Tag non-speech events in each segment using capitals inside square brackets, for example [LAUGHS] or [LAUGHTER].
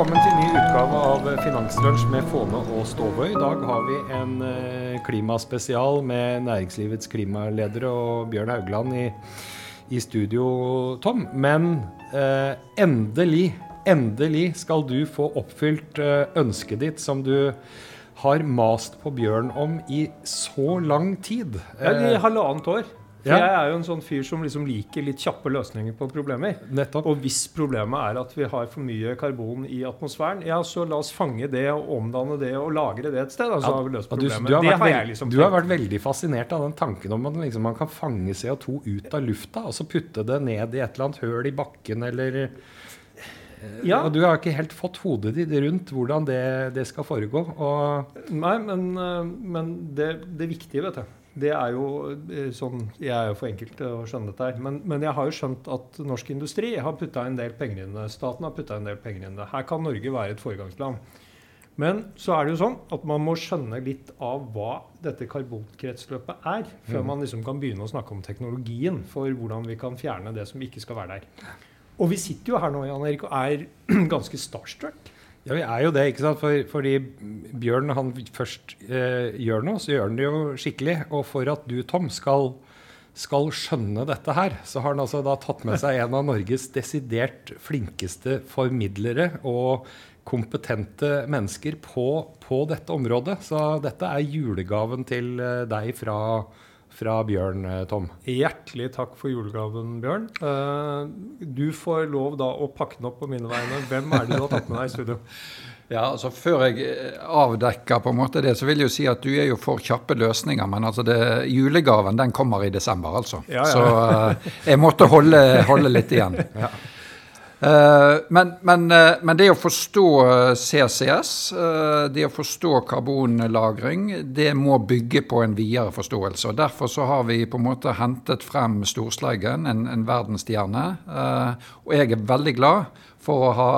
velkommen til ny utgave av Finanslunsj med Fåne og Ståvøy. I dag har vi en eh, klimaspesial med næringslivets klimaledere og Bjørn Haugland i, i studio, Tom. Men eh, endelig, endelig skal du få oppfylt eh, ønsket ditt som du har mast på Bjørn om i så lang tid. Ja, I Eh, halvannet år. For Ja. Jeg er jo en sånn fyr som liksom liker litt kjappe løsninger på problemer. nettopp. Og hvis problemet er at vi har for mye karbon i atmosfæren, ja, så la oss fange det og omdanne det og lagre det et sted. Altså, har vi løst problemet. du, du, har vært har jeg liksom du har vært veldig fascinert av den tanken om at liksom, man kan fange CO2 ut av lufta og så putte det ned i et eller annet høl i bakken eller Ja, Og du har ikke helt fått hodet ditt rundt hvordan det, det skal foregå. Nei, men, eh, men det, det viktige, vet du det er jo eh, sånn Jeg er jo for enkel til å skjønne dette her. Men, men jeg har jo skjønt at norsk industri har putta en del penger inn i det. Staten har putta en del penger inn i det. Her kan Norge være et foregangsland. Men så er det jo sånn at man må skjønne litt av hva dette karbonkretsløpet er, før man liksom kan begynne å snakke om teknologien for hvordan vi kan fjerne det som ikke skal være der. Og vi sitter jo her nå Jan Erik, og er [CLEARS THROAT] ganske starstruck. Ja, vi er jo det, ikke sant? For, fordi Bjørn han først eh, gjør noe, så gjør han det jo skikkelig. Og for at du, Tom, skal, skal skjønne dette her, så har han altså da tatt med seg en av Norges desidert flinkeste formidlere og kompetente mennesker på, på dette området. Så dette er julegaven til eh, deg fra, fra Bjørn, eh, Tom. Hjertelig takk for julegaven, Bjørn. Eh, du får lov da å pakke den opp på mine vegne. Hvem er det du har tatt med deg i studio? [LAUGHS] Ja, altså Før jeg eh, avdekker på en måte det, så vil jeg jo si at du er jo for kjappe løsninger. Men altså det, julegaven den kommer i desember, altså. Ja, ja. Så jeg måtte holde, holde litt igjen. [LAUGHS] Eh, men, men, eh, men det å forstå eh, CCS, eh, det å forstå karbonlagring, det må bygge på en videre forståelse. og Derfor så har vi på en måte hentet frem Storsleggen, en, en verdensstjerne. eh, Og jeg er veldig glad for å ha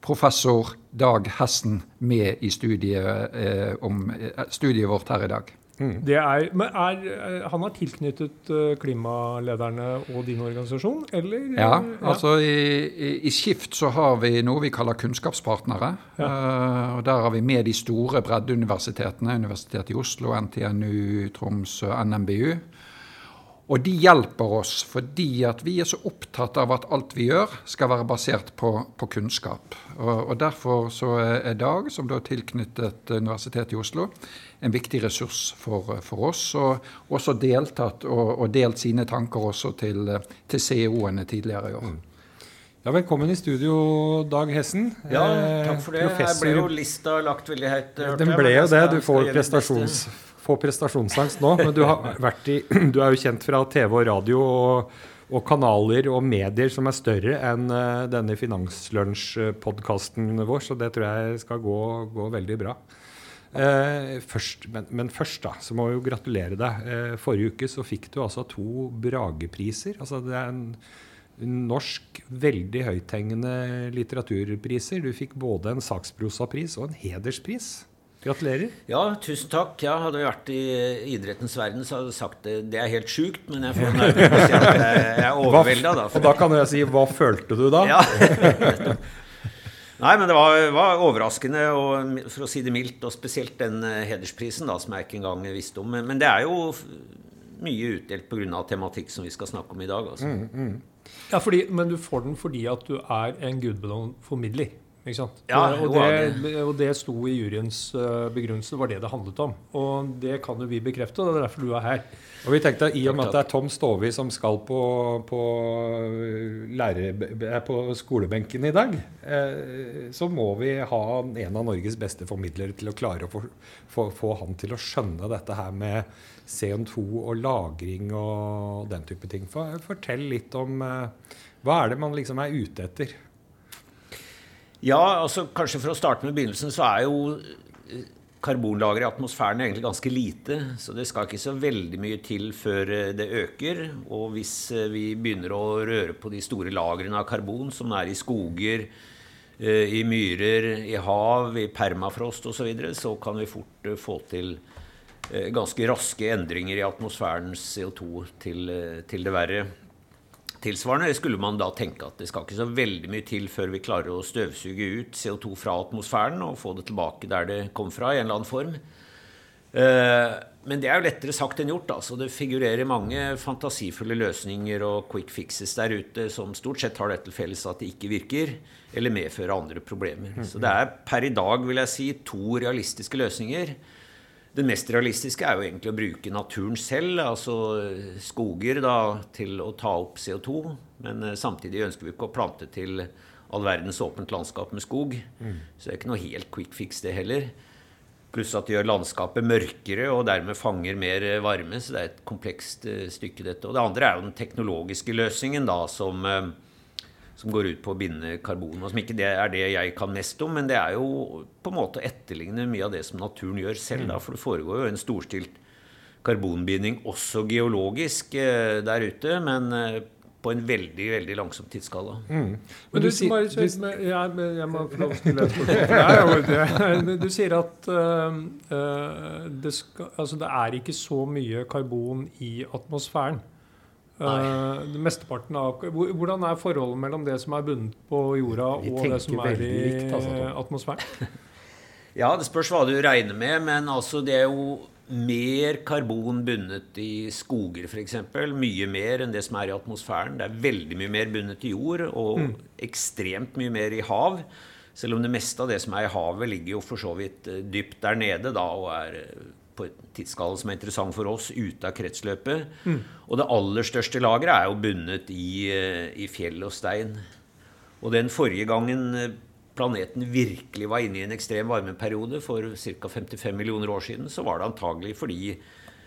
professor Dag Hessen med i studiet, eh, om, eh, studiet vårt her i dag. Det er, er, eh, han er tilknyttet eh, klimalederne og din organisasjon, eller? Ja, ja. altså i, i, Skift så har vi noe vi kaller kunnskapspartnere. Eh, og Der har vi med de store breddeuniversitetene. Universitetet i Oslo, NTNU, Tromsø, NMBU. Og de hjelper oss fordi at vi er så opptatt av at alt vi gjør skal være basert på, på kunnskap. Og, og Derfor så er Dag, som da er tilknyttet Universitetet i Oslo, en viktig ressurs for, for oss. Og også deltatt og, og delt sine tanker også til, til CEO-ene tidligere i år. Ja, velkommen i studio, Dag Hessen. Ja, Eh, takk for det. Her ble jo lista lagt veldig høyt. Den ble jo det. Du får, prestasjons, får prestasjonsangst nå. Men du, i, [CLEARS THROAT] du er jo kjent fra TV og radio og, og kanaler og medier som er større enn eh, denne Finanslunsj-podkasten vår, så det tror jeg skal gå, gå veldig bra. Eh, først, men, men først da, så må vi jo gratulere deg. Eh, forrige uke så fikk du altså to Bragepriser. Altså det er en norsk, veldig høythengende litteraturpriser. Du fikk både en saksprosapris og en hederspris. Gratulerer. Ja, tusen takk. Ja, hadde jeg vært i idrettens verden, så hadde jeg sagt det. Det er helt sjukt, men jeg får jeg jeg er overvelda, da. Og da kan jeg si hva følte du da? Ja. [LAUGHS] Nei, men det var, var overraskende, og, for å si det mildt, og spesielt den eh, hedersprisen, da, som jeg ikke engang visste om. Men, men det er jo mye utdelt pga. tematikk som vi skal snakke om i dag. Altså. Ja, fordi, men du får den fordi at du er en gudbenådd formidler. Ikke sant? Ja, og, det, og det sto i juryens begrunnelse. Det var det det handlet om. Og det kan jo vi bekrefte, og det er derfor du er her. Og vi tenkte I og med at det er Tom Stovi som skal på, på, lærer, eh, på skolebenken i dag, eh, så må vi ha en av Norges beste formidlere til å klare å få, få, få han til å skjønne dette her med CO2 og lagring og den type ting. For, fortell litt om eh, hva er det man liksom er ute etter? Ja, altså kanskje for å starte med begynnelsen, så er jo eh, karbonlageret i atmosfæren egentlig ganske lite. Så det skal ikke så veldig mye til før eh, det øker. Og hvis eh, vi begynner å røre på de store lagrene av karbon som er i skoger, i myrer, i hav, i permafrost osv., så, videre, så kan vi fort få til ganske raske endringer i atmosfærens CO2 til, til det verre Tilsvarende skulle man da tenke at det skal ikke så veldig mye til før vi klarer å støvsuge ut CO2 fra atmosfæren og få det tilbake der det kom fra, i en eller annen form. Eh, men det er jo lettere sagt enn gjort. Altså. Det figurerer mange fantasifulle løsninger og quick fixes der ute som stort sett har det til felles at de ikke virker, eller medfører andre problemer. Så det er per i dag, vil jeg si, to realistiske løsninger. Den mest realistiske er jo egentlig å bruke naturen selv, altså skoger, da, til å ta opp CO2. Men eh, samtidig ønsker vi ikke å plante til all verdens åpent landskap med skog. Så det er ikke noe helt quick fix, det heller. Pluss at det gjør landskapet mørkere og dermed fanger mer varme. Så det er et komplekst eh, stykke, dette. Og det andre er jo den teknologiske løsningen, da, som, eh, som går ut på å binde karbon. Og som ikke det er det jeg kan mest om, men det er jo på en måte å etterligne mye av det som naturen gjør selv. Da, for det foregår jo en storstilt karbonbinding også geologisk eh, der ute, men eh, på en veldig veldig langsom tidsskala. Men du, sier- du- Du sier at øh, det, skal, altså det er ikke så mye karbon i atmosfæren. Uh, mesteparten av, hvordan er forholdet mellom det som er bundet på jorda, Vi og det som er i likt, altså, atmosfæren? [LAUGHS] Ja, det spørs hva du regner med, men altså det er jo mer karbon bundet i skoger f.eks. Mye mer enn det som er i atmosfæren. Det er veldig mye mer bundet i jord, og ekstremt mye mer i hav. Selv om det meste av det som er i havet, ligger jo for så vidt eh, dypt der nede da, og er eh, på et tidsskala som er interessant for oss, ute av kretsløpet. Og det aller største lageret er jo bundet i, eh, i fjell og stein. Og den forrige gangen eh, planeten virkelig var inne i en ekstrem varmeperiode for ca. 55 millioner år siden, så var det antagelig fordi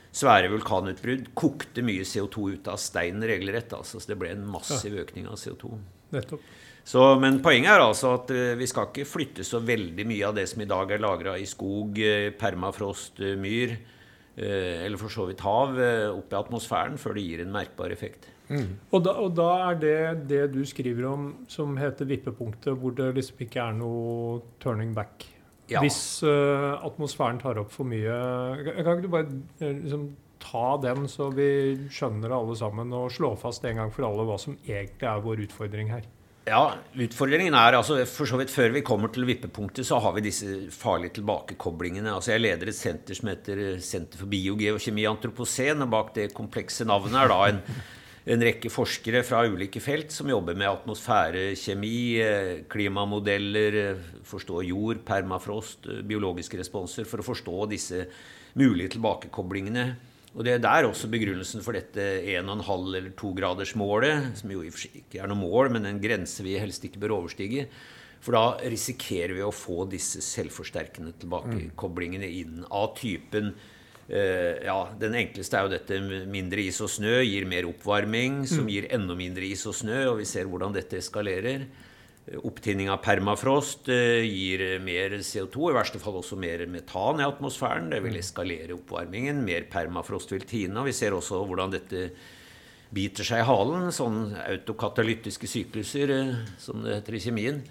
svære vulkanutbrudd kokte mye CO2 ut av steinen regelrett. Altså, så det ble en massiv økning av CO2. Nettopp. Så, men poenget er altså at eh, vi skal ikke flytte så veldig mye av det som i dag er lagra i skog, eh, permafrost, eh, myr, eh, eller for så vidt hav, opp i atmosfæren før det gir en merkbar effekt. Og da, og da er det det du skriver om som heter vippepunktet, hvor det liksom ikke er noe turning back. Ja. Hvis uh, atmosfæren tar opp for mye Kan kan ikke du bare liksom, ta den, så vi skjønner det alle sammen, og slå fast en gang for alle hva som egentlig er vår utfordring her? Ja, utfordringen er altså for så vidt Før vi kommer til vippepunktet, så har vi disse farlige tilbakekoblingene. Altså Jeg leder et senter som heter Senter for biogeokjemi og antropocen. Og bak det komplekse navnet er da en, en rekke forskere fra ulike felt som jobber med atmosfærekjemi, eh, klimamodeller, eh, forstå jord, permafrost, eh, biologiske responser, for å forstå disse mulige tilbakekoblingene. Og Det er der også begrunnelsen for dette 1,5- eller 2-gradersmålet, som jo i og for seg ikke er noe mål, men en grense vi helst ikke bør overstige. For da risikerer vi å få disse selvforsterkende tilbakekoblingene inn av typen eh, Ja, den enkleste er jo dette mindre is og snø gir mer oppvarming, som gir enda mindre is og snø, og vi ser hvordan dette eskalerer. Opptinning av permafrost eh, gir mer CO2, i verste fall også mer metan i atmosfæren. Det vil eskalere oppvarmingen. Mer permafrost vil tine. Og vi ser også hvordan dette biter seg i halen. Sånne autokatalytiske sykluser, eh, som det heter i kjemien.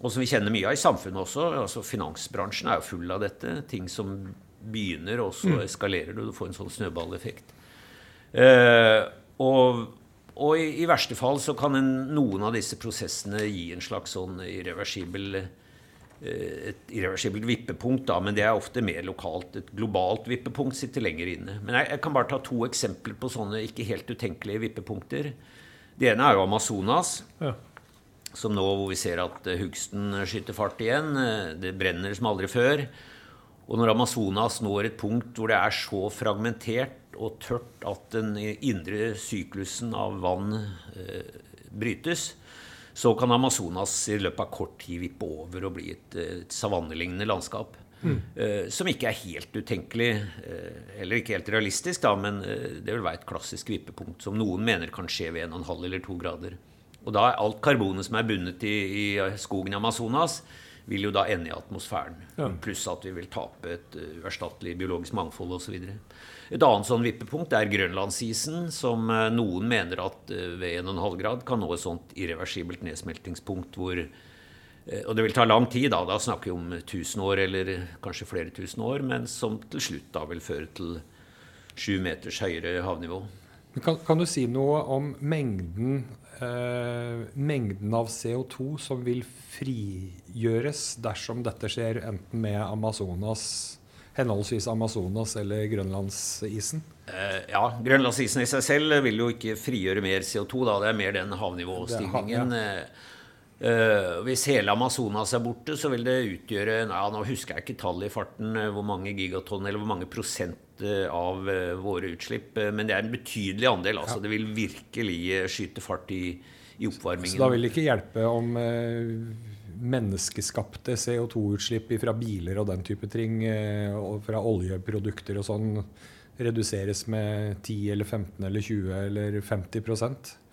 Og som vi kjenner mye av i samfunnet også. altså Finansbransjen er jo full av dette. Ting som begynner, og så eskalerer du. Du får en sånn snøballeffekt. Eh, og og i, i verste fall så kan en, noen av disse prosessene gi en slags sånn irreversibel eh, et irreversibelt vippepunkt, da, men det er ofte mer lokalt. Et globalt vippepunkt sitter lenger inne. Men jeg, jeg kan bare ta to eksempler på sånne ikke helt utenkelige vippepunkter. Det ene er jo Amazonas, Ja. som nå hvor vi ser at eh, hugsten skyter fart igjen. eh, Det brenner som aldri før. Og når Amazonas når et punkt hvor det er så fragmentert og tørt at den indre syklusen av vann eh, brytes, så kan Amazonas i løpet av kort tid vippe over og bli et, et savannelignende landskap. Eh, som ikke er helt utenkelig, eh, eller ikke helt realistisk, da, men eh, det vil være et klassisk vippepunkt som noen mener kan skje ved 1,5 eller 2 grader. Og da er alt karbonet som er bundet i, i skogen i Amazonas, vil jo da ende i atmosfæren. Ja. Pluss at vi vil tape et uerstattelig biologisk mangfold osv. Et annet sånn vippepunkt er grønlandsisen, som uh, noen mener at uh, ved 1,5 grad kan nå et sånt irreversibelt nedsmeltingspunkt hvor uh, Og det vil ta lang tid, da. Da snakker vi om 1000 år eller kanskje flere tusen år, men som til slutt da vil føre til sju meters høyere havnivå. Kan, kan, du si noe om mengden, eh, mengden av CO2 som vil frigjøres dersom dette skjer enten med Amazonas, henholdsvis Amazonas eller grønlandsisen? Eh, ja, Grønlandsisen i seg selv vil jo ikke frigjøre mer CO2. Da. Det er mer den havnivåstigningen. Uh, hvis hele Amazonas er borte, så vil det utgjøre ja, Nå husker jeg ikke tallet i farten, uh, hvor mange gigatonn eller hvor mange prosent av våre utslipp, men det er en betydelig andel. altså ja. Det vil virkelig skyte fart i, i, oppvarmingen. Så da vil det ikke hjelpe om menneskeskapte CO2-utslipp fra biler og den type ting, og fra oljeprodukter og sånn, reduseres med 10 eller 15 eller 20 eller 50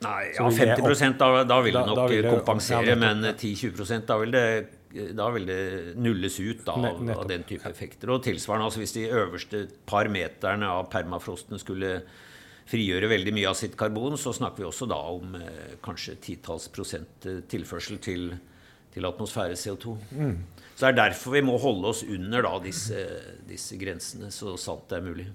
Nei, ja, 50 da, da vil det nok da vil det, kompensere, ja, men 10-20% da vil det da vil det nulles ut da, av, av, den type effekter. Og tilsvarende, altså hvis de øverste par meterne av permafrosten skulle frigjøre veldig mye av sitt karbon, så snakker vi også da om eh, kanskje titalls prosent eh, tilførsel til, til atmosfære CO2. Mm. Så det er derfor vi må holde oss under da, disse, disse grensene, så sant det er mulig.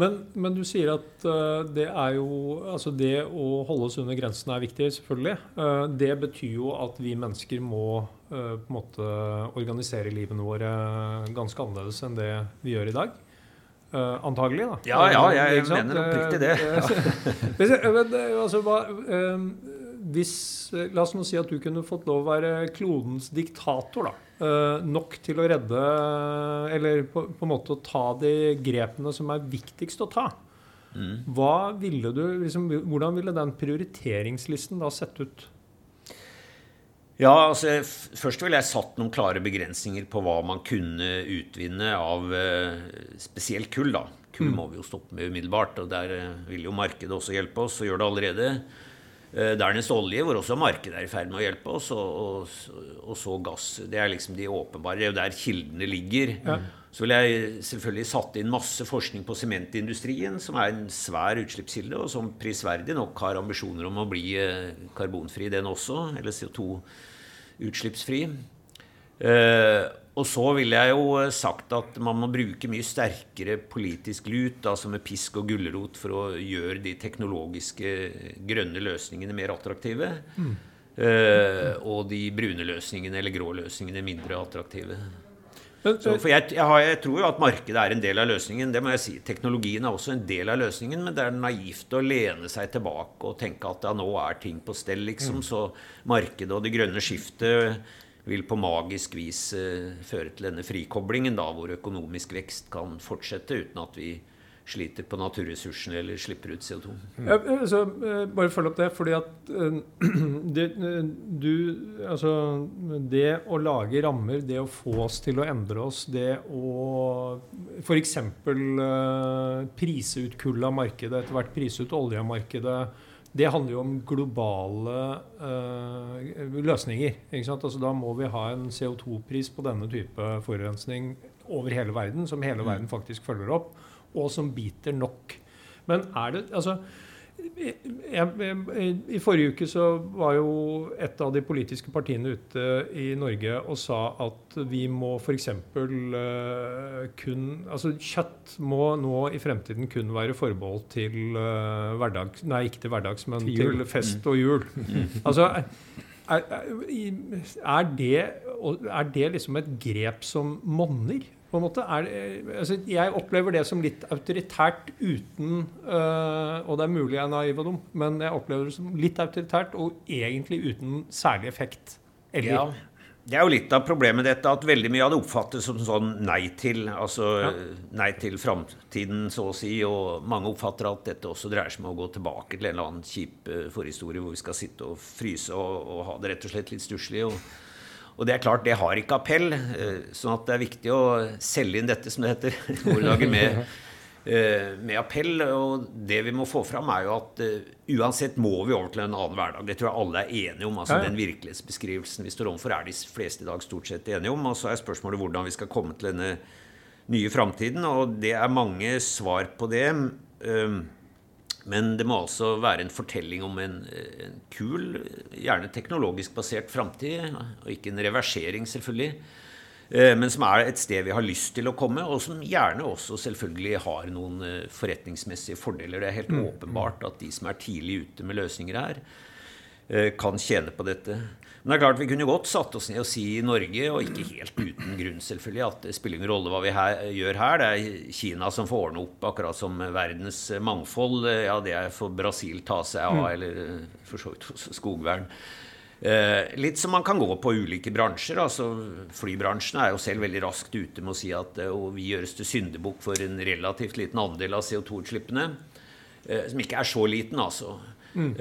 Men, men, du sier at uh, det er jo Altså det å holde oss under grensene er viktig, selvfølgelig. Uh, det betyr jo at vi mennesker må uh, på en måte organisere livene våre ganske annerledes enn det vi gjør i dag. antagelig, da. Ja, ja, jeg, mener oppriktig det. [LAUGHS] Ja. altså, hva, hvis, la oss nå si at du kunne fått lov å være klodens diktator, da. Uh, nok til å redde Eller på, på, en måte å ta de grepene som er viktigst å ta. Mm. Ville du, liksom, hvordan ville den prioriteringslisten da sett ut? Ja, altså Først ville jeg satt noen klare begrensninger på hva man kunne utvinne av uh, spesielt kull. da. Kull mm. må vi jo stoppe med umiddelbart, og der vil jo markedet også hjelpe oss, og gjør det allerede. Eh, dernest olje, hvor også markedet er i ferd med å hjelpe oss, og, og, og, så gass. Det er liksom de åpenbare. Det er jo der kildene ligger. Ja. Så vil jeg selvfølgelig satt inn masse forskning på sementindustrien, som er en svær utslippskilde, og som prisverdig nok har ambisjoner om å bli eh, karbonfri, den også. Eller CO2-utslippsfri. Uh, og så ville jeg jo eh, sagt at man må bruke mye sterkere politisk lut, altså med pisk og gulrot, for å gjøre de teknologiske grønne løsningene mer attraktive. Mm. Uh, og de brune løsningene eller grå løsningene mindre attraktive. Så, for jeg, jeg, har, jeg, tror jo at markedet er en del av løsningen. det må jeg si. Teknologien er også en del av løsningen, men det er naivt å lene seg tilbake og tenke at ja, nå er ting på stell, liksom. Mm. Så markedet og det grønne skiftet vil på magisk vis uh, føre til denne frikoblingen, da, hvor økonomisk vekst kan fortsette uten at vi sliter på naturressursene eller slipper ut CO2. Mm. Ja, altså, bare følg opp det. fordi at [CLEARS THROAT] det, du, altså, det å lage rammer, det å få oss til å endre oss, det å f.eks. Prise ut kull av markedet, etter hvert prise ut olje av markedet, det handler jo om globale uh, løsninger. Altså, da må vi ha en CO2-pris på denne type forurensning over hele verden, som hele mm. verden faktisk følger opp, og som biter nok. Men er det altså I forrige uke så var jo et av de politiske partiene ute i Norge og sa at vi må f.eks. Eh, kun Altså kjøtt må nå i fremtiden kun være forbeholdt til hverdags hverdag Nei, ikke til hverdags, men til, til fest og jul. [LAUGHS] Mm. Altså er, er, det, er det liksom et grep som monner? På en måte. Er, altså, jeg opplever det som litt autoritært uten øh, Og det er mulig jeg er naiv og dum, men jeg opplever det som litt autoritært og egentlig uten særlig effekt. Eller? Ja. Det er jo litt av problemet med dette at veldig mye av det oppfattes som sånn nei til. Altså ja. nei til framtiden, så å si. Og mange oppfatter at dette også dreier seg om å gå tilbake til en eller annen kjip uh, forhistorie hvor vi skal sitte og fryse og, og ha det rett og slett litt stusslig. Og, og det er klart, det har ikke appell. Eh, sånn at det er viktig å selge inn dette, som det heter, [LAUGHS] morgendagen med, eh, med appell. Og det vi må få fram, er jo at uh, uansett må vi over til en annen hverdag. Det tror jeg alle er enige om. altså ja, ja. Den virkelighetsbeskrivelsen vi står overfor, er de fleste i dag stort sett enige om. Og så er spørsmålet hvordan vi skal komme til denne nye framtiden. Og det er mange svar på det. Men det må altså være en fortelling om en, en kul, gjerne teknologisk basert framtid, og ikke en reversering, selvfølgelig. Eh, men som er et sted vi har lyst til å komme, og som gjerne også selvfølgelig har noen eh, forretningsmessige fordeler. Det er helt mm. åpenbart at de som er tidlig ute med løsninger her, eh, kan tjene på dette. Men det er klart vi kunne godt satt oss ned og si i Norge, og ikke helt uten grunn selvfølgelig, at det spiller ingen rolle hva vi her, gjør her. Det er Kina som får ordne opp, akkurat som verdens mangfold. Ja, det er for Brasil ta seg av, mm. eller for så vidt skogvern. Eh, litt som man kan gå på ulike bransjer. altså Flybransjen er jo selv veldig raskt ute med å si at eh, vi gjøres til syndebukk for en relativt liten andel av CO2-utslippene. Eh, som ikke er så liten, altså. Mm.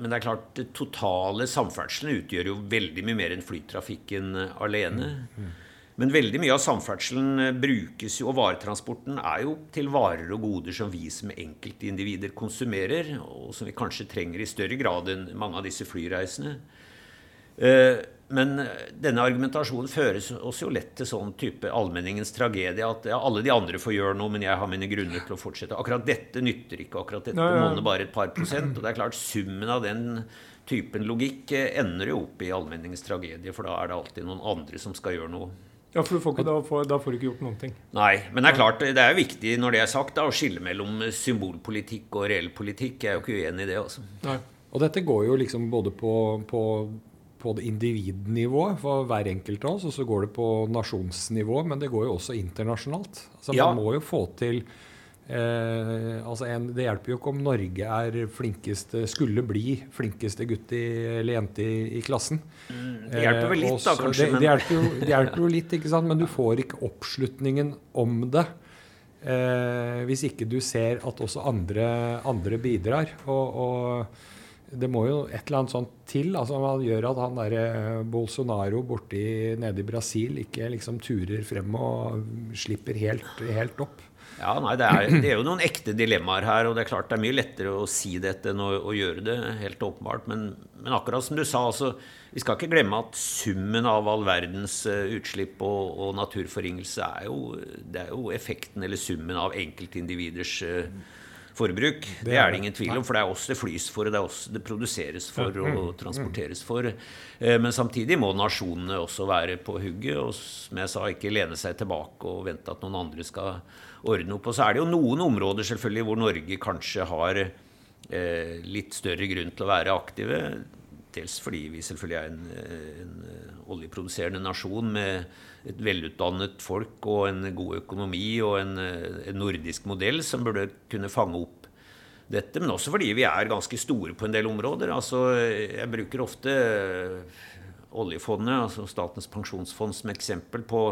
Eh, men det er klart, det totale samferdselen utgjør jo veldig mye mer enn flytrafikken alene. Mm. Mm. Men veldig mye av samferdselen eh, brukes jo, og varetransporten er jo til varer og goder som vi som enkeltindivider konsumerer, og som vi kanskje trenger i større grad enn mange av disse flyreisene. Eh, men denne argumentasjonen føres oss jo lett til sånn type allmenningens tragedie. At ja, alle de andre får gjøre noe, men jeg har mine grunner til å fortsette. Akkurat dette nytter ikke. Akkurat dette monner bare et par prosent. Og det er klart, summen av den typen logikk eh, ender jo opp i allmenningens tragedie, for da er det alltid noen andre som skal gjøre noe. Ja, for får ikke, da, får, da, får, du ikke gjort noen ting. Nei, men det er klart, det er viktig når det er sagt, da, å skille mellom symbolpolitikk og reell politikk. Jeg er jo ikke uenig i det. altså. Nei. Og dette går jo liksom både på, på, på individnivået for hver enkelt av oss, og så går det på nasjonsnivå, men det går jo også internasjonalt. Altså, ja. Man må jo få til Eh, altså en, det hjelper jo ikke om Norge er flinkeste, skulle bli flinkeste gutt i, eller jente i, i klassen. Mm, det hjelper vel litt, eh, da, kanskje. Det, det, hjelper jo, det, hjelper jo, litt, ikke sant? men du får ikke oppslutningen om det. Eh, hvis ikke du ser at også andre, andre bidrar. Og, og, det må jo et eller annet sånt til. altså Man gjør at han der eh, Bolsonaro borti nede i Brasil ikke liksom turer frem og slipper helt, helt opp. Ja, nei, det er, det er, jo noen ekte dilemmaer her. Og det er klart det er mye lettere å si dette enn å, å gjøre det. Helt åpenbart. Men, men, akkurat som du sa, altså, vi skal ikke glemme at summen av all verdens uh, utslipp og, og naturforringelse er jo, det er jo effekten eller summen av enkeltindividers uh, forbruk. Det er det ingen tvil om, for det er oss det flys for, og det er oss det produseres for og mm. transporteres for. Eh, men samtidig må nasjonene også være på hugget og som jeg sa, ikke lene seg tilbake og vente at noen andre skal ordne opp. Og så er det jo noen områder selvfølgelig hvor Norge kanskje har eh, litt større grunn til å være aktive. Dels fordi vi selvfølgelig er en, en oljeproduserende nasjon med et velutdannet folk og en god økonomi og en, eh, en nordisk modell som burde kunne fange opp dette, men også fordi vi er ganske store på en del områder. Altså, jeg bruker ofte oljefondet, altså Statens pensjonsfond, som eksempel på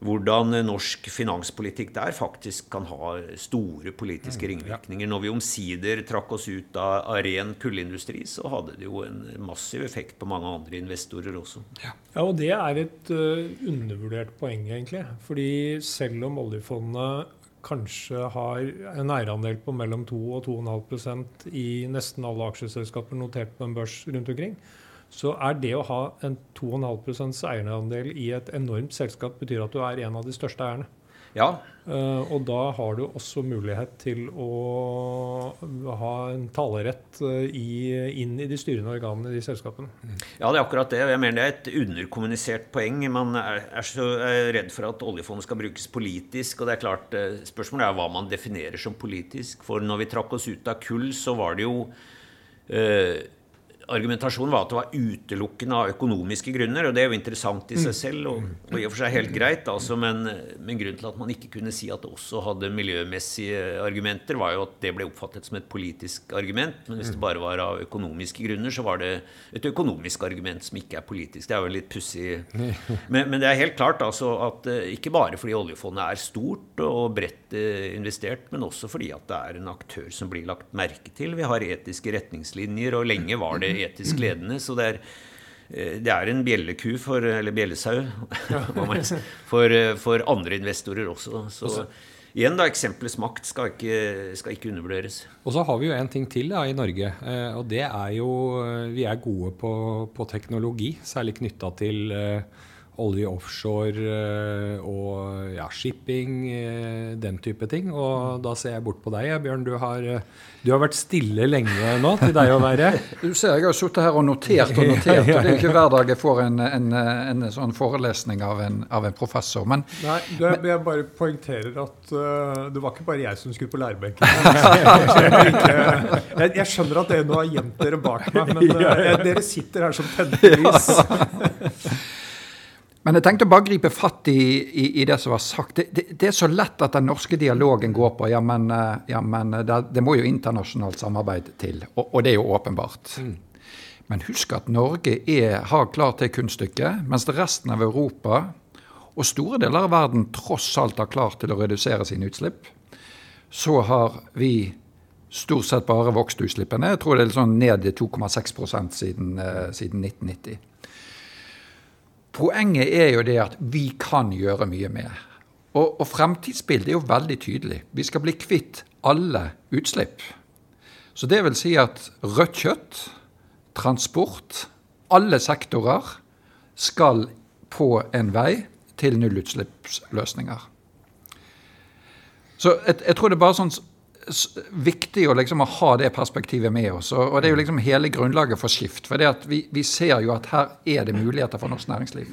hvordan norsk finanspolitikk der faktisk kan ha store politiske mm, ringvirkninger. Når vi omsider trakk oss ut av, av ren kullindustri, så hadde det jo en massiv effekt på mange andre investorer også. Ja, ja og det er et uh, undervurdert poeng, egentlig. Fordi selv om oljefondet kanskje har en eierandel på mellom 2 og 2,5% i nesten alle aksjeselskaper notert på en børs rundt omkring, så er det å ha en 2,5% eierandel i et enormt selskap betyr at du er en av de største eierne. Ja. Uh, og da har du også mulighet til å ha en talerett uh, i, inn i de styrende organene i de selskapene. Ja, det er akkurat det. Jeg mener det er et underkommunisert poeng. Man er, er så er redd for at oljefondet skal brukes politisk. Og det er klart, uh, spørsmålet er hva man definerer som politisk. For når vi trakk oss ut av kull, så var det jo argumentasjonen var at det var utelukkende av økonomiske grunner. Og det er jo interessant i seg mm. selv og, og i og for seg helt greit. Altså, men, men grunnen til at man ikke kunne si at det også hadde miljømessige argumenter, var jo at det ble oppfattet som et politisk argument. Men hvis det bare var av økonomiske grunner, så var det et økonomisk argument som ikke er politisk. Det er jo litt pussig. [LAUGHS] Men, men, det er helt klart altså, at eh, ikke bare fordi oljefondet er stort og bredt eh, investert, men også fordi at det er en aktør som blir lagt merke til. Vi har etiske retningslinjer, og lenge var det etisk ledende. Så det er, eh, det er en bjelleku for, eller bjellesau [LAUGHS] for, eh, for, andre investorer også. Så igjen, da, eksempelets makt skal ikke, skal ikke, undervurderes. Og så har vi jo en ting til da, i Norge. Og det er jo Vi er gode på, på teknologi, særlig knytta til olje offshore eh, og ja, shipping, eh, den type ting. Og da ser jeg bort på deg, Bjørn. Du har, eh, du har vært stille lenge nå, til deg å være. [LAUGHS] Du ser, jeg har sittet her og notert og notert, og [LAUGHS] det er ikke hver dag jeg får en, en, en sånn forelesning av en, av en professor. Men, Nei, du, jeg, jeg bare poengterer at uh, det var ikke bare jeg som skulle på lærebenken. [LAUGHS] jeg, jeg, skjønner at dere nå har gjemt dere bak meg, men uh, dere sitter her som tente lys. Men jeg tenkte å bare gripe fatt i, i, i det som var sagt. Det, det, det, er så lett at den norske dialogen går på ja, men, eh, ja, men det, det, må jo internasjonalt samarbeid til. Og, og det er jo åpenbart. Mm. Men husk at Norge er, har klart det kunststykket, mens resten av Europa og store deler av verden tross alt har klart til å redusere sine utslipp. Så har vi stort sett bare vokst utslippene. Jeg tror det er sånn ned i 2,6 siden, uh, siden 1990. Poenget er jo det at vi kan gjøre mye mer. Og, og fremtidsbildet er jo veldig tydelig. Vi skal bli kvitt alle utslipp. Så det vil si at rødt kjøtt, transport, alle sektorer skal på en vei til nullutslippsløsninger. Så jeg, jeg, tror det er bare sånn viktig å, liksom, ha det perspektivet med oss. Og, det er jo liksom hele grunnlaget for Skift. For det vi, vi, ser jo at her er det muligheter for norsk næringsliv.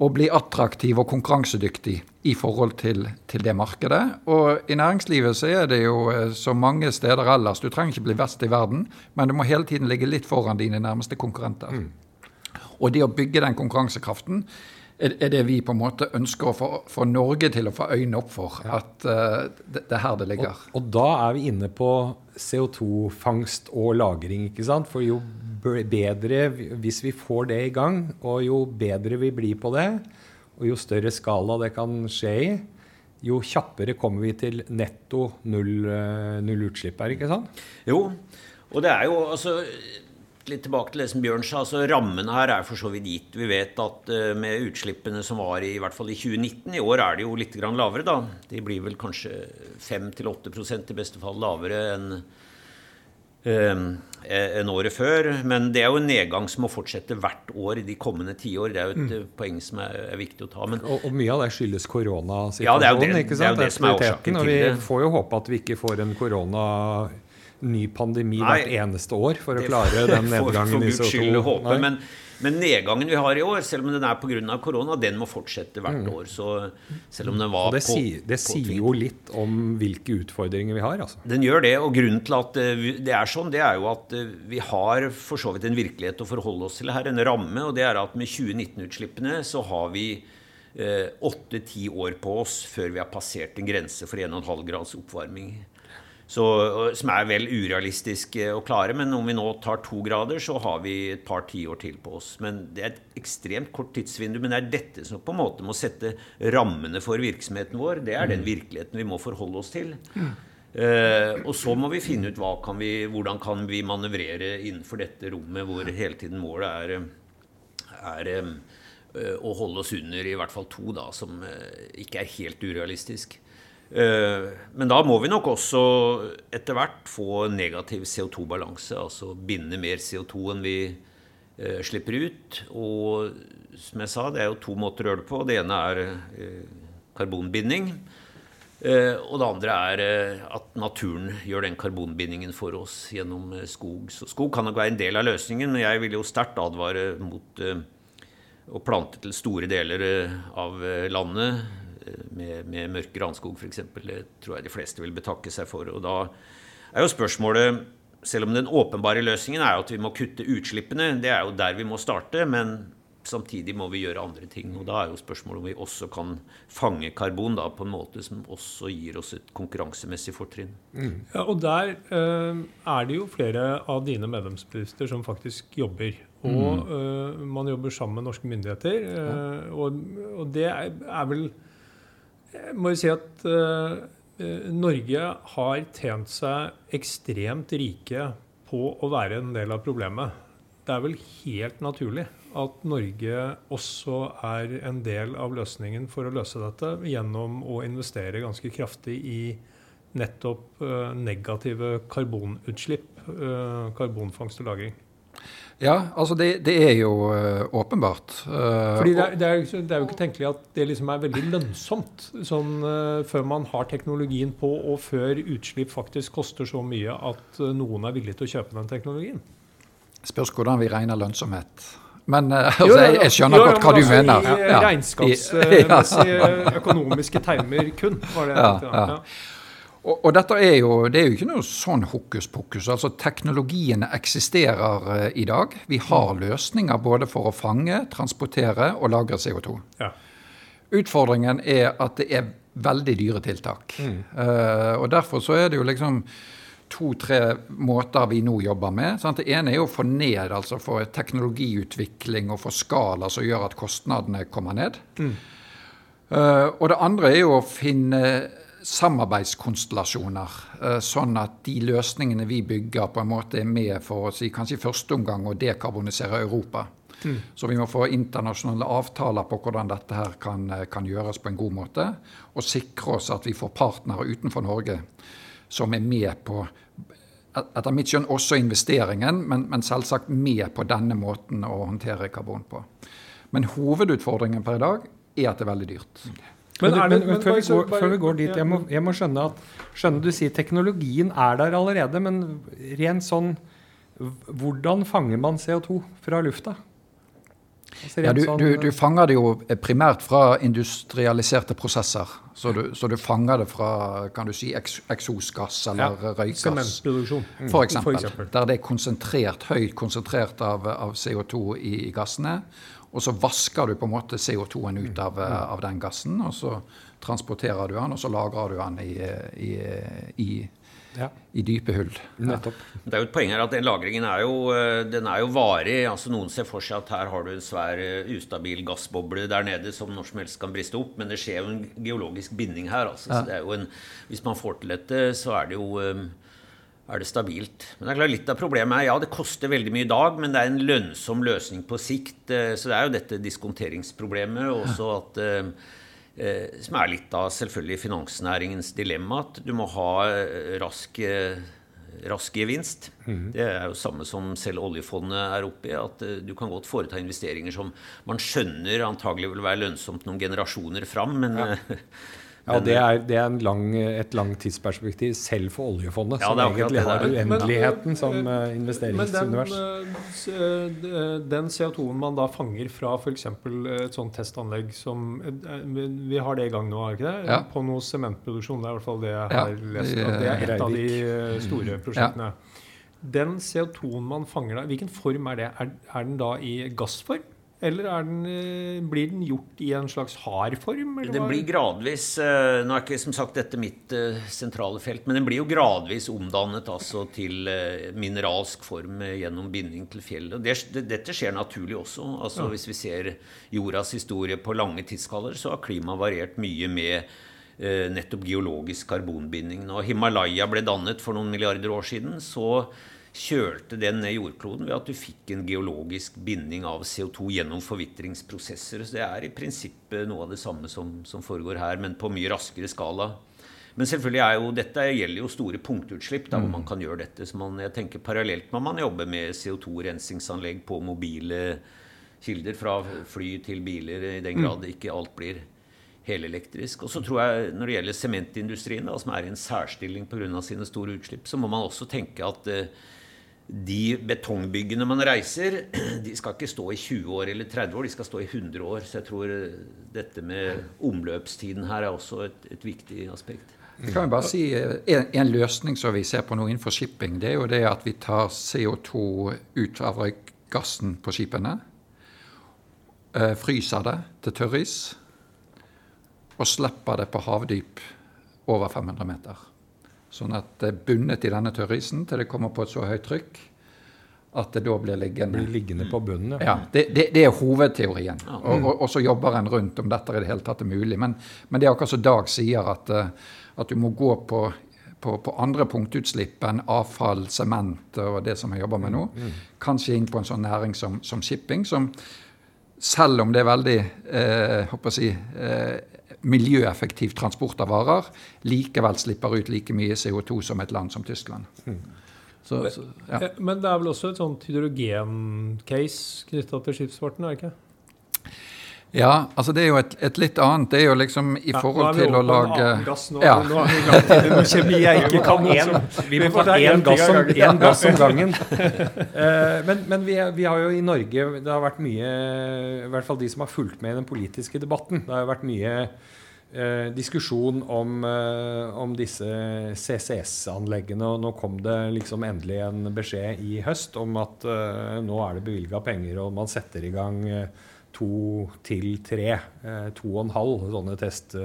Å bli attraktiv og konkurransedyktig i forhold til, til, det markedet. Og i næringslivet så er det jo eh, så mange steder ellers. Du trenger ikke bli best i verden, men du må hele tiden ligge litt foran dine nærmeste konkurrenter. Mm. Og det å bygge den konkurransekraften er det vi på en måte ønsker å få, få Norge til å få øynene opp for. At uh, det, det, er her det ligger. Og, og, da er vi inne på CO2-fangst og -lagring. ikke sant? For jo bedre Hvis vi får det i gang, og jo bedre vi blir på det, og jo større skala det kan skje i, jo kjappere kommer vi til netto null, eh, null utslipp her, ikke sant? Jo, og det er jo altså litt tilbake til det som Bjørn sa. altså Rammene her er for så vidt gitt. Vi vet at uh, med utslippene som var i, i hvert fall i 2019 I år er de jo litt grann lavere, da. De blir vel kanskje 5-8% i beste fall lavere enn uh, enn året før. Men det er jo en nedgang som må fortsette hvert år i de kommende tiår. Det er jo et mm. poeng som er, er, viktig å ta. Men, og, og, mye av det skyldes koronasituasjonen. Ja, det er jo det. Det er jo det som er årsaken til det. Og vi får jo håpe at vi ikke får en korona ny pandemi Nei, hvert eneste år for å klare den [LAUGHS] nedgangen i CO2. Håpe, men, men, nedgangen vi har i år, selv om den er pga. korona, den må fortsette hvert mm. år. Så selv om den var og det, på, sier, det sier jo litt om hvilke utfordringer vi har. Altså. Den gjør det. Og grunnen til at eh, det er sånn, det er jo at eh, vi har for så vidt en virkelighet å forholde oss til her, en ramme. Og det er at med 2019-utslippene så har vi eh, åtte-ti år på oss før vi har passert en grense for 1,5 grads oppvarming. Så, som er vel urealistisk eh, å klare. Men om vi nå tar to grader, så har vi et par tiår til på oss. Men Det er et ekstremt kort tidsvindu. Men det er dette som på en måte må sette rammene for virksomheten vår. Det er den mm. virkeligheten vi må forholde oss til. Mm. Uh, og så må vi finne ut kan vi, hvordan kan vi manøvrere innenfor dette rommet hvor hele tiden målet er, er uh, å holde oss under i hvert fall to, da, som uh, ikke er helt urealistisk. Eh, men da må vi nok også etter hvert få negativ CO2-balanse. Altså binde mer CO2 enn vi eh, slipper ut. Og som jeg sa, det er jo to måter å gjøre det på. Det ene er eh, karbonbinding. Og det andre er at naturen gjør den karbonbindingen for oss gjennom skog. Så skog kan nok være en del av løsningen, men jeg vil jo sterkt advare mot å plante til store deler av landet med, med mørk granskog f.eks. Det tror jeg de fleste vil betakke seg for. Og da er jo spørsmålet selv om den åpenbare løsningen er at vi må kutte utslippene, det er jo der vi må starte, men samtidig må vi gjøre andre ting. Og da er jo spørsmålet om vi også kan fange karbon da, på en måte som også gir oss et konkurransemessig fortrinn. Mm. Ja, og der eh, er det jo flere av dine medlemsbedrifter som faktisk jobber. Og mm. eh, man jobber sammen med norske myndigheter. Eh, og, og, det er, er vel jeg må jo si at uh, Norge har tjent seg ekstremt rike på å være en del av problemet. Det er vel helt naturlig at Norge også er en del av løsningen for å løse dette gjennom å investere ganske kraftig i nettopp uh, negative karbonutslipp, uh, karbonfangst og -lagring. Ja, altså det, det er jo uh, åpenbart. Uh, Fordi det er, det, er, det er, jo ikke tenkelig at det liksom er veldig lønnsomt sånn, uh, før man har teknologien på, og før utslipp faktisk koster så mye at noen er villig til å kjøpe den teknologien. Spørs hvordan vi regner lønnsomhet. Men altså, jo, jeg, jeg, skjønner jo, godt hva du altså, mener. I ja. regnskapsmessige [LAUGHS] økonomiske termer kun. var det. Ja, ja. Og, og, dette er jo, det er jo ikke noe sånn hokus pokus. altså Teknologiene eksisterer uh, i dag. Vi har mm. løsninger både for å fange, transportere og lagre CO2. Ja. Utfordringen er at det er veldig dyre tiltak. Mm. Uh, og Derfor så er det jo liksom to-tre måter vi nå jobber med. Sant? Det ene er jo å få ned, altså få teknologiutvikling og få skala som gjør at kostnadene kommer ned. Mm. Uh, og det andre er jo å finne samarbeidskonstellasjoner, eh, sånn at de løsningene vi bygger, på en måte er med for oss i kanskje i første omgang å dekarbonisere Europa. Mm. Så vi må få internasjonale avtaler på hvordan dette her kan, eh, kan, gjøres på en god måte. Og sikre oss at vi får partnere utenfor Norge som er med på etter mitt skjønn også investeringen, men, men selvsagt med på denne måten å håndtere karbon på. Men hovedutfordringen per i dag er at det er veldig dyrt. Mm. Men, men, men, men før, vi går, før, vi går, dit, jeg må, jeg må, skjønne at skjønner Du sier teknologien er der allerede, men rent sånn Hvordan fanger man CO2 fra lufta? Altså ja, du, sånn, du, du, fanger det jo primært fra industrialiserte prosesser. Så du, så du fanger det fra kan du si, eksosgass eller ja, røykgass. Mm. for, eksempel, for eksempel. Der det er konsentrert, høyt konsentrert av, av CO2 i, i gassene. Og så vasker du på en måte CO2-en ut av, eh, av, den gassen, og så transporterer du den, og så lagrer du den i, i, i, ja. i dype hull. Nettopp. Det er jo et poeng her at den lagringen er jo, eh, den er jo varig. altså Noen ser for seg at her har du en svær eh, ustabil gassboble der nede som når som helst kan briste opp, men det skjer jo en geologisk binding her. altså. Ja. Så det er jo en, Hvis man får til dette, så er det jo er det stabilt. Men det er klart litt av problemet er ja, det koster veldig mye i dag, men det er en lønnsom løsning på sikt. Eh, så det er jo dette diskonteringsproblemet også at eh, eh, Som er litt av selvfølgelig finansnæringens dilemma. At du må ha rask, rask gevinst. Mm. Det er jo samme som selv oljefondet er oppe i. At du kan godt foreta investeringer som man skjønner antagelig vil være lønnsomt noen generasjoner fram, men ja. [LAUGHS] Ja, det er, det er lang, et langt tidsperspektiv, selv for oljefondet, ja, som egentlig har uendeligheten som uh, investeringsunivers. Men den, uh, den CO2-en man da fanger fra f.eks. et sånt testanlegg som uh, Vi har det i gang nå, er ikke det? Ja. På noe sementproduksjon. Det er i hvert fall det jeg har lest. det er et av de store prosjektene. Den CO2-en man fanger da, hvilken form er det? Er, er den da i gassform? Eller den, eh, blir den gjort i en slags hard form? Den blir gradvis eh, Nå er ikke som sagt dette mitt uh, sentrale felt, men den blir jo gradvis omdannet altså, til mineralsk form gjennom binding til fjellet. Det, det, dette skjer naturlig også. Altså, ja. Hvis vi ser jordas historie på lange tidsskaller, så har klimaet variert mye med nettopp geologisk karbonbinding. Når Himalaya ble dannet for noen milliarder år siden, så kjølte den ned jordkloden ved at du fikk en geologisk binding av CO2 gjennom forvitringsprosesser. Så det er i prinsippet noe av det samme som, som foregår her, men på mye raskere skala. Men selvfølgelig er jo, dette gjelder jo store punktutslipp der hvor man mm. kan gjøre dette. Så man, jeg tenker Parallelt må man jobbe med CO2-rensingsanlegg på mobile kilder, fra fly til biler, i den mm. grad ikke alt blir helelektrisk. Og så tror jeg når det gjelder sementindustrien, da, som er i en særstilling pga. sine store utslipp, så må man også tenke at uh, de betongbyggene man reiser, [CLEARS THROAT] de skal ikke stå i 20 år eller 30 år, de skal stå i 100 år. Så jeg tror dette med omløpstiden her er også et, et viktig aspekt. Jeg kan bare si en, en, løsning som vi ser på nå innenfor shipping, det er jo det at vi tar CO2 ut av røykgassen på skipene. Eh, fryser det til tørris og slipper det på havdyp over 500 meter. Sånn at det er bundet i denne tørrisen til det kommer på et så høyt trykk at det da blir liggende. Blir liggende på bunnen, ja. ja det, det, det, er hovedteorien. Ja. Og, og, og, så jobber en rundt om dette i det hele tatt er mulig. Men, men det er akkurat som Dag sier, at, eh, at, du må gå på, på, på andre punktutslipp enn avfall, sement og det som jeg jobber med nå. Mm. mm. Kanskje inn på en sånn næring som, som shipping, som selv om det er veldig eh, håper jeg, eh, miljøeffektiv transport av varer, likevel slipper ut like mye CO2 som et land som Tyskland. Mm. Så, så, ja. Eh, Men det er vel også et sånt hydrogen-case knytta til skipsfarten, er det ikke? Ja, altså det er jo et, et litt annet. Det er jo liksom i Ja, forhold nå til å lage gass. Nå, Ja. nå er vi langt inn gass noe kjemi jeg ikke kan. en, vi må ta én en gass, [LAUGHS] gass om gangen. uh, [LAUGHS] men men vi, vi har jo i Norge Det har vært mye I hvert fall de som har fulgt med i den politiske debatten. Det har jo vært mye uh, diskusjon om, uh, om disse CCS-anleggene. Og nå kom det liksom endelig en beskjed i høst om at nå er det bevilga penger, og man setter i gang eh, to til tre, eh, to og en halv sånne test,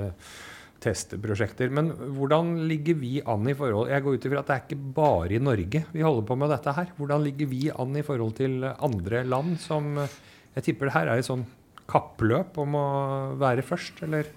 testprosjekter. Men hvordan ligger vi an i forhold Jeg går ut ifra at det er ikke bare i Norge vi holder på med dette her. Hvordan ligger vi an i forhold til andre land som eh, Jeg tipper det her er et sånn kappløp om å være først, eller?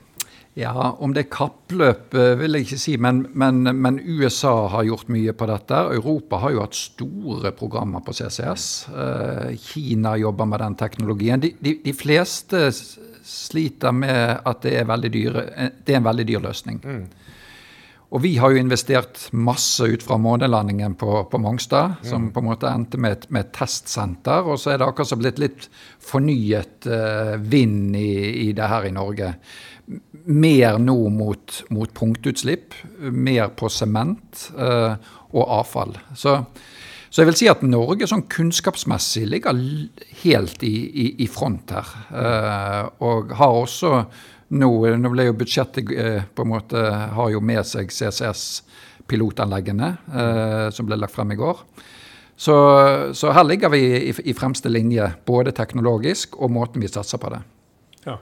Ja, om det er kappløp eh, vil jeg ikke si, men, men, men USA har gjort mye på dette. Europa har jo hatt store programmer på CCS. Eh, Kina jobber med den teknologien. De, de, de fleste sliter med at det er, dyre, eh, det er en veldig dyr løsning. Og vi har jo investert masse ut fra månelandingen på, på Mongstad, som på en måte endte med et, med et testsenter. Og så er det akkurat som blitt litt fornyet uh, vind i, i det her i Norge. Mer nå mot, mot punktutslipp, mer på sement eh, og avfall. Så, så jeg vil si at Norge sånn kunnskapsmessig ligger helt i, i, i front her. Eh, og har også nå, nå ble jo budsjettet eh, på en måte har jo med seg CCS-pilotanleggene eh, som ble lagt frem i går. Så, så her ligger vi i, i fremste linje, både teknologisk og måten vi satser på det. Ja.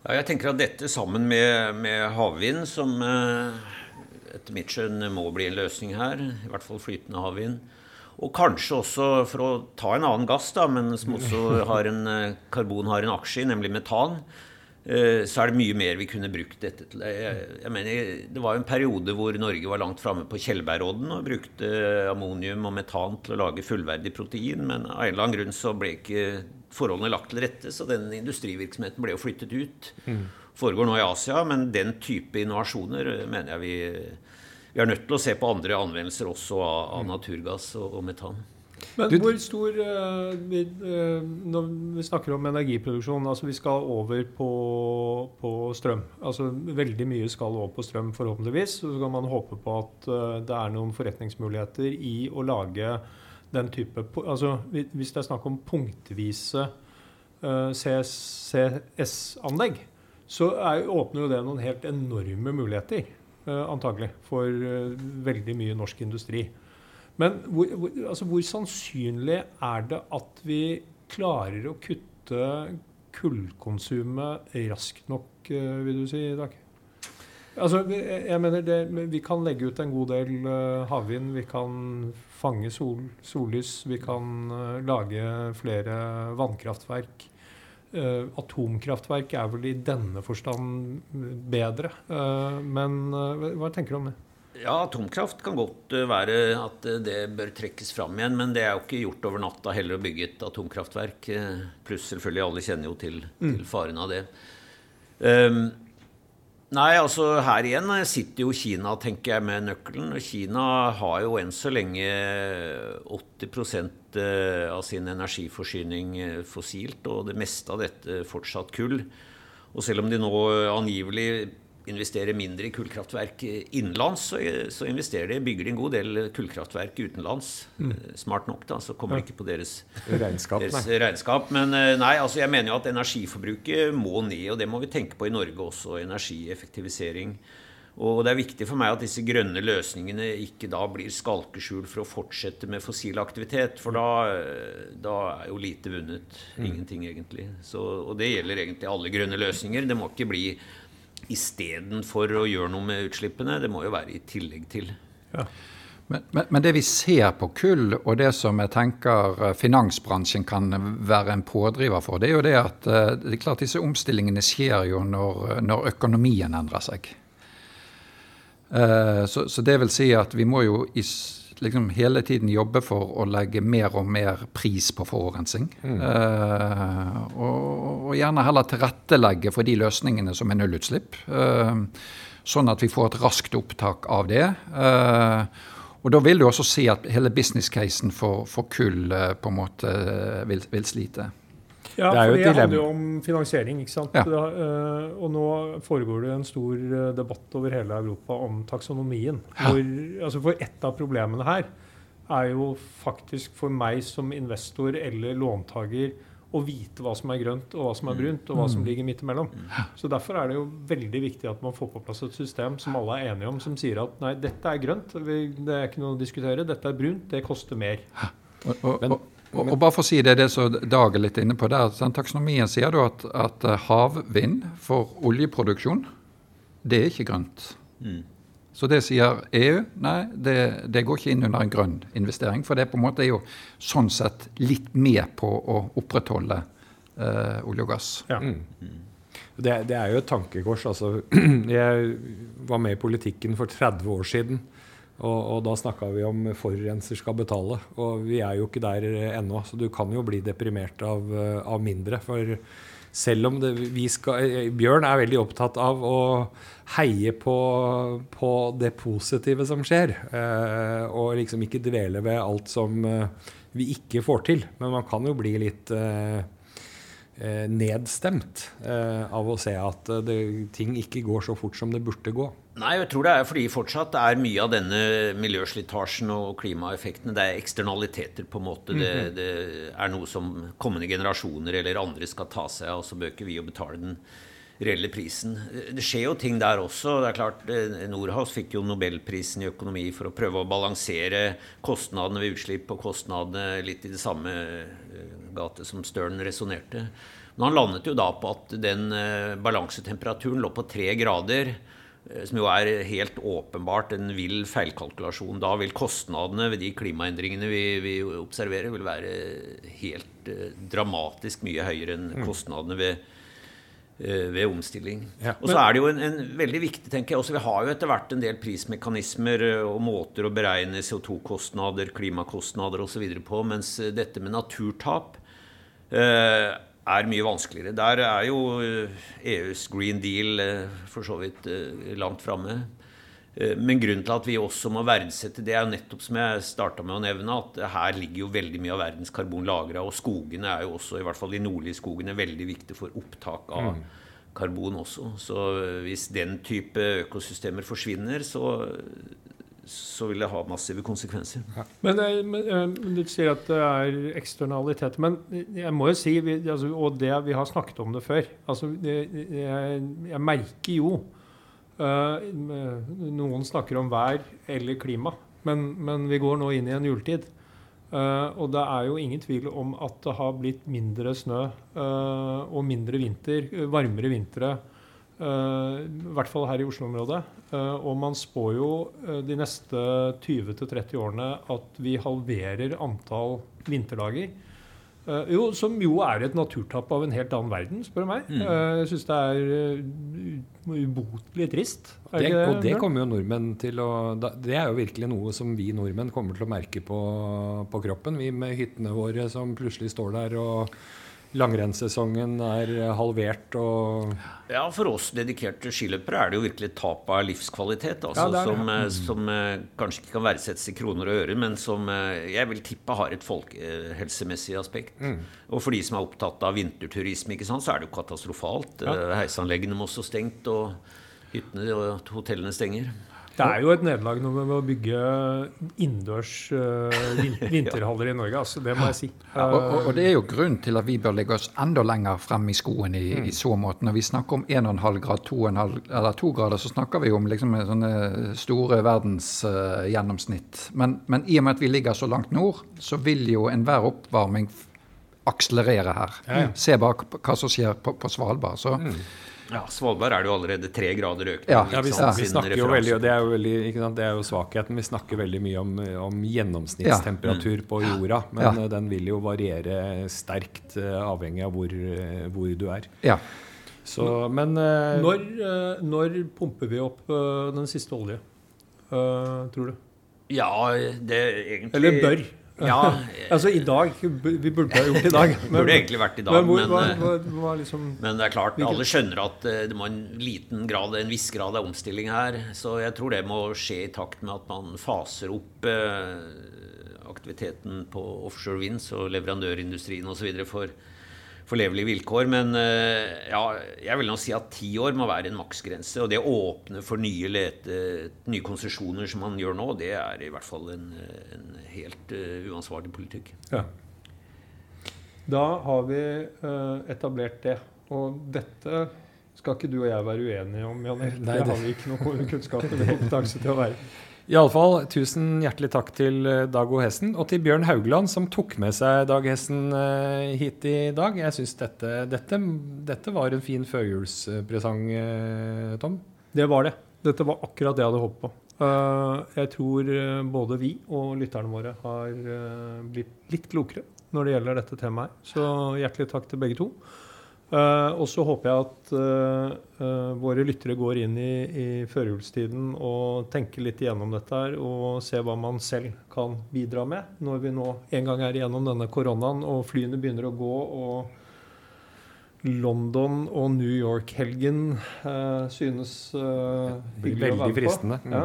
Ja, jeg tenker at dette sammen med, med havvind, som eh, etter mitt skjønn må bli en løsning her, i hvert fall flytende havvind, og kanskje også for å ta en annen gass, da, men som også [LAUGHS] har en, eh, karbon har en aksje i, nemlig metan, så er det mye mer vi kunne brukt dette til. Jeg, jeg mener, Det var jo en periode hvor Norge var langt framme på Tjeldbergodden og brukte ammonium og metan til å lage fullverdig protein, men av en eller annen grunn så ble ikke forholdene lagt til rette, så den industrivirksomheten ble jo flyttet ut. Foregår nå i Asia, men den type innovasjoner eh, mener jeg vi, vi er nødt til å se på andre anvendelser også av, av naturgass og, og metan. Men Du- hvor stor uh, vi, uh, Når vi snakker om energiproduksjon altså Vi skal over på, på strøm. Altså Veldig mye skal over på strøm, forhåpentligvis. Så kan man håpe på at uh, det er noen forretningsmuligheter i å lage den type altså Hvis det er snakk om punktvise CCS-anlegg, så er, åpner jo det noen helt enorme muligheter, uh, antagelig, for veldig mye norsk industri. Men hvor, hvor, altså hvor sannsynlig er det at vi klarer å kutte kullkonsumet raskt nok, eh, vil du si, Dag? Altså, jeg mener det, Vi kan legge ut en god del eh, havvind, vi kan fange sol, sollys, vi kan eh, lage flere vannkraftverk. Atomkraftverk er vel i denne forstand bedre. Men hva tenker du om det? Ja, atomkraft kan godt eh, være at eh, det bør trekkes fram igjen, men det er jo ikke gjort over natta heller å bygge et atomkraftverk. eh, Pluss selvfølgelig, alle kjenner jo til, til faren av det. Um, nei, altså her igjen sitter jo Kina, tenker jeg, med nøkkelen. Og Kina har jo enn så lenge 80 eh, av sin energiforsyning fossilt, og det meste av dette fortsatt kull. Og selv om de nå angivelig investerer mindre i kullkraftverk innenlands, så, så investerer de, bygger de en god del kullkraftverk utenlands. Mm. Smart nok, da, så kommer det ikke på deres, Regnskap, deres nei. regnskap. Men eh, nei, altså jeg mener jo at energiforbruket må ned, og det må vi tenke på i Norge også. Energieffektivisering. Og det er viktig for meg at disse grønne løsningene ikke da blir skalkeskjul for å fortsette med fossil aktivitet, for da, eh, da er jo lite vunnet. Ingenting, egentlig. Så, og det gjelder egentlig alle grønne løsninger. Det må ikke bli istedenfor å gjøre noe med utslippene. Det må jo være i tillegg til. Men, men, men det vi ser på kull, og det som jeg tenker eh, finansbransjen kan være en pådriver for, det er jo det at eh, det er klart disse omstillingene skjer jo når, når økonomien endrer seg. Eh, Så, så det vil si at vi må jo i, liksom hele tiden jobbe for å legge mer og mer pris på forurensning. Eh, og, og gjerne heller tilrettelegge for de løsningene som er nullutslipp. eh, sånn at vi får et raskt opptak av det. Eh, Og da vil du også si at hele business-casen for, for, kull eh, på en måte eh, vil, vil slite. Ja, det, for det handler jo om finansiering. ikke sant? Ja. Da, uh, og nå foregår det en stor debatt over hele Europa om taksonomien. Ja. Hvor, altså for et av problemene her er jo faktisk for meg som investor eller låntaker å vite hva som er grønt og hva som er mm. brunt, og hva som mm. ligger midt imellom. Så Derfor er det jo veldig viktig at man får på plass et system som alle er enige om, som sier at nei, dette er grønt, det er ikke noe å diskutere, dette er brunt, det koster mer. Og, og, og, bare for å si det, det som Dag er litt inne på der, den Taksonomien sier du at, at eh, havvind for oljeproduksjon, det er ikke grønt. Mm. Så det sier EU. Nei, det, det, går ikke inn under en grønn investering. For det på en måte er jo sånn sett litt med på å opprettholde eh, olje og gass. Ja. Mm. Det, det, er jo et tankekors. Altså, [CLEARS THROAT] jeg var med i politikken for 30 år siden. Og, og da snakka vi om forurenser skal betale. Og vi er jo ikke der ennå. Så du kan jo bli deprimert av, av mindre. For selv om det, skal, eh, Bjørn er veldig opptatt av å heie på, på det positive som skjer. Eh, og liksom ikke dvele ved alt som eh, vi ikke får til. Men man kan jo bli litt eh, eh nedstemt eh, av å se at det, ting ikke går så fort som det burde gå. Nei, jeg tror det er fordi fortsatt er mye av denne miljøslitasjen og klimaeffektene det er eksternaliteter, på en måte. Det, -hmm. det, er noe som kommende generasjoner eller andre skal ta seg av, og så bør ikke vi å betale den reelle prisen. Det skjer jo ting der også. det er klart, Norhaus fikk jo nobelprisen i økonomi for å prøve å balansere kostnadene ved utslipp og kostnadene litt i det samme eh, gate som Stern resonnerte. Men han landet jo da på at den eh, balansetemperaturen lå på tre grader. Eh, som jo er helt åpenbart en vill feilkalkulasjon. Da vil kostnadene ved de klimaendringene vi, vi observerer, vil være helt eh, dramatisk mye høyere enn mm. kostnadene ved, ved omstilling. Ja. Og så er det jo en, en, veldig viktig, tenker jeg også, Vi har jo etter hvert en del prismekanismer og måter å beregne CO2-kostnader, klimakostnader osv. på, mens dette med naturtap er mye vanskeligere. Der er jo EUs eh, e Green Deal eh, for så vidt eh, langt framme. Men grunnen til at vi også må verdsette det, er jo nettopp som jeg starta med å nevne, at her ligger jo veldig mye av verdens karbon lagra. Og skogene er jo også, i hvert fall de nordlige skogene, veldig viktige for opptak av mm. karbon også. Så hvis den type økosystemer forsvinner, så så vil det ha massive konsekvenser. Ja. Men, eh, men, eh, Du sier at det er eksternalitet. Men jeg må jo si, altså, og det, vi har snakket om det før altså, jeg, jeg, merker jo uh, Noen snakker om vær eller klima, men, men, vi går nå inn i en juletid. Uh, og det er jo ingen tvil om at det har blitt mindre snø uh, og mindre vinter, varmere vintre I hvert fall her i Oslo-området. Uh, og man spår jo uh, de neste 20-30 årene at vi halverer antall vinterdager. Jo, som jo er et naturtap av en helt annen verden, spør du meg. Mm. jeg syns det er ubotelig trist. Er det, og det kommer jo nordmenn til å Det er jo virkelig noe som vi nordmenn kommer til å merke på, på kroppen. Vi med hyttene våre som plutselig står der og langrennssesongen er halvert og Ja, for oss dedikerte skiløpere er det jo virkelig tap av livskvalitet. Altså, ja, som, mm. som uh, kanskje ikke kan verdsettes i kroner og øre, men som jeg vil tippe har et folkehelsemessig aspekt. Mm. Og for de som er opptatt av vinterturisme, sant, så er det jo katastrofalt. Ja. Heisanleggene må også stengt, og hyttene og hotellene stenger. Det er jo et nederlag når vi må bygge innendørs uh, [LAUGHS] vinterhaller i Norge. Altså, det må jeg si. Ja, og, og, og, det er jo grunn til at vi bør legge oss enda lenger frem i skoen i, mm. i så måte. Når vi snakker om 1,5 grad, 2,5 eller 2 grader, så snakker vi om liksom sånne store verdensgjennomsnitt. Uh, men, men, i og med at vi ligger så langt nord, så vil jo enhver oppvarming akselerere her. Ja, ja. Se bare hva som skjer på, på Svalbard. så mm. Ja, Svalbard er det jo allerede tre grader økning. Ja, ja vi, vi, snakker jo veldig, og det er jo, veldig, det er jo, svakheten. Vi snakker veldig mye om, om gjennomsnittstemperatur ja. på jorda. Men ja. den vil jo variere sterkt eh, avhengig av hvor, eh, hvor du er. Ja. Så, men når, når, pumper vi opp den siste olje, tror du? Ja, det egentlig Eller bør? Ja, [LAUGHS] Altså i dag. Vi burde ha gjort i dag. [LAUGHS] burde egentlig vært i dag, men, hvor, men, hva, eh, hva, hva liksom Men det er klart, Hvilket- alle skjønner at eh, det må en liten grad, en viss grad av omstilling her. Så jeg tror det må skje i takt med at man faser opp eh, aktiviteten på offshore winds og leverandørindustrien osv. for for levelige vilkår. Men eh, ja, jeg vil nå si at ti år må være en maksgrense. Og det å åpne for nye, lete, nye konsesjoner som man gjør nå, det er i hvert fall en, en helt eh, uansvarlig politikk. Ja. Da har vi eh, etablert det. Og dette skal ikke du og jeg være uenige om, Jan Erik. Nei, Det det- har vi ikke noe kunnskap eller kompetanse til å være. Iallfall tusen hjertelig takk til eh, Dag O. Hessen og til Bjørn Haugland, som tok med seg Dag Hessen eh, hit i dag. Jeg syns dette, dette, dette var en fin førjulspresang, eh, Tom. Det var det. Dette var akkurat det jeg hadde håpet på. Jeg tror både vi og lytterne våre har blitt litt klokere når det gjelder dette temaet. Så hjertelig takk til begge to. Eh, og så håper jeg at uh, uh, våre lyttere går inn i, i førjulstiden og tenker litt igjennom dette her, og ser hva man selv kan bidra med når vi nå en gang er igjennom denne koronaen og flyene begynner å gå. og London og New York-helgen synes hyggelig å være på. fristende. Mm. Ja.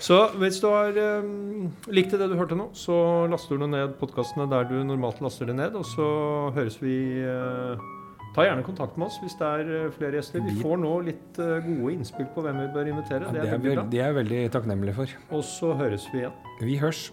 Så hvis du har um, likte det du hørte nå, så laster du ned podkastene der du normalt laster det ned, og så høres vi Ta gjerne kontakt med oss hvis det er eh, flere gjester. Vi får nå litt eh, gode innspill på hvem vi bør invitere. Ja, Det det er er veldig det er jeg veldig takknemlig for. Og så høres vi igjen. Vi hørs.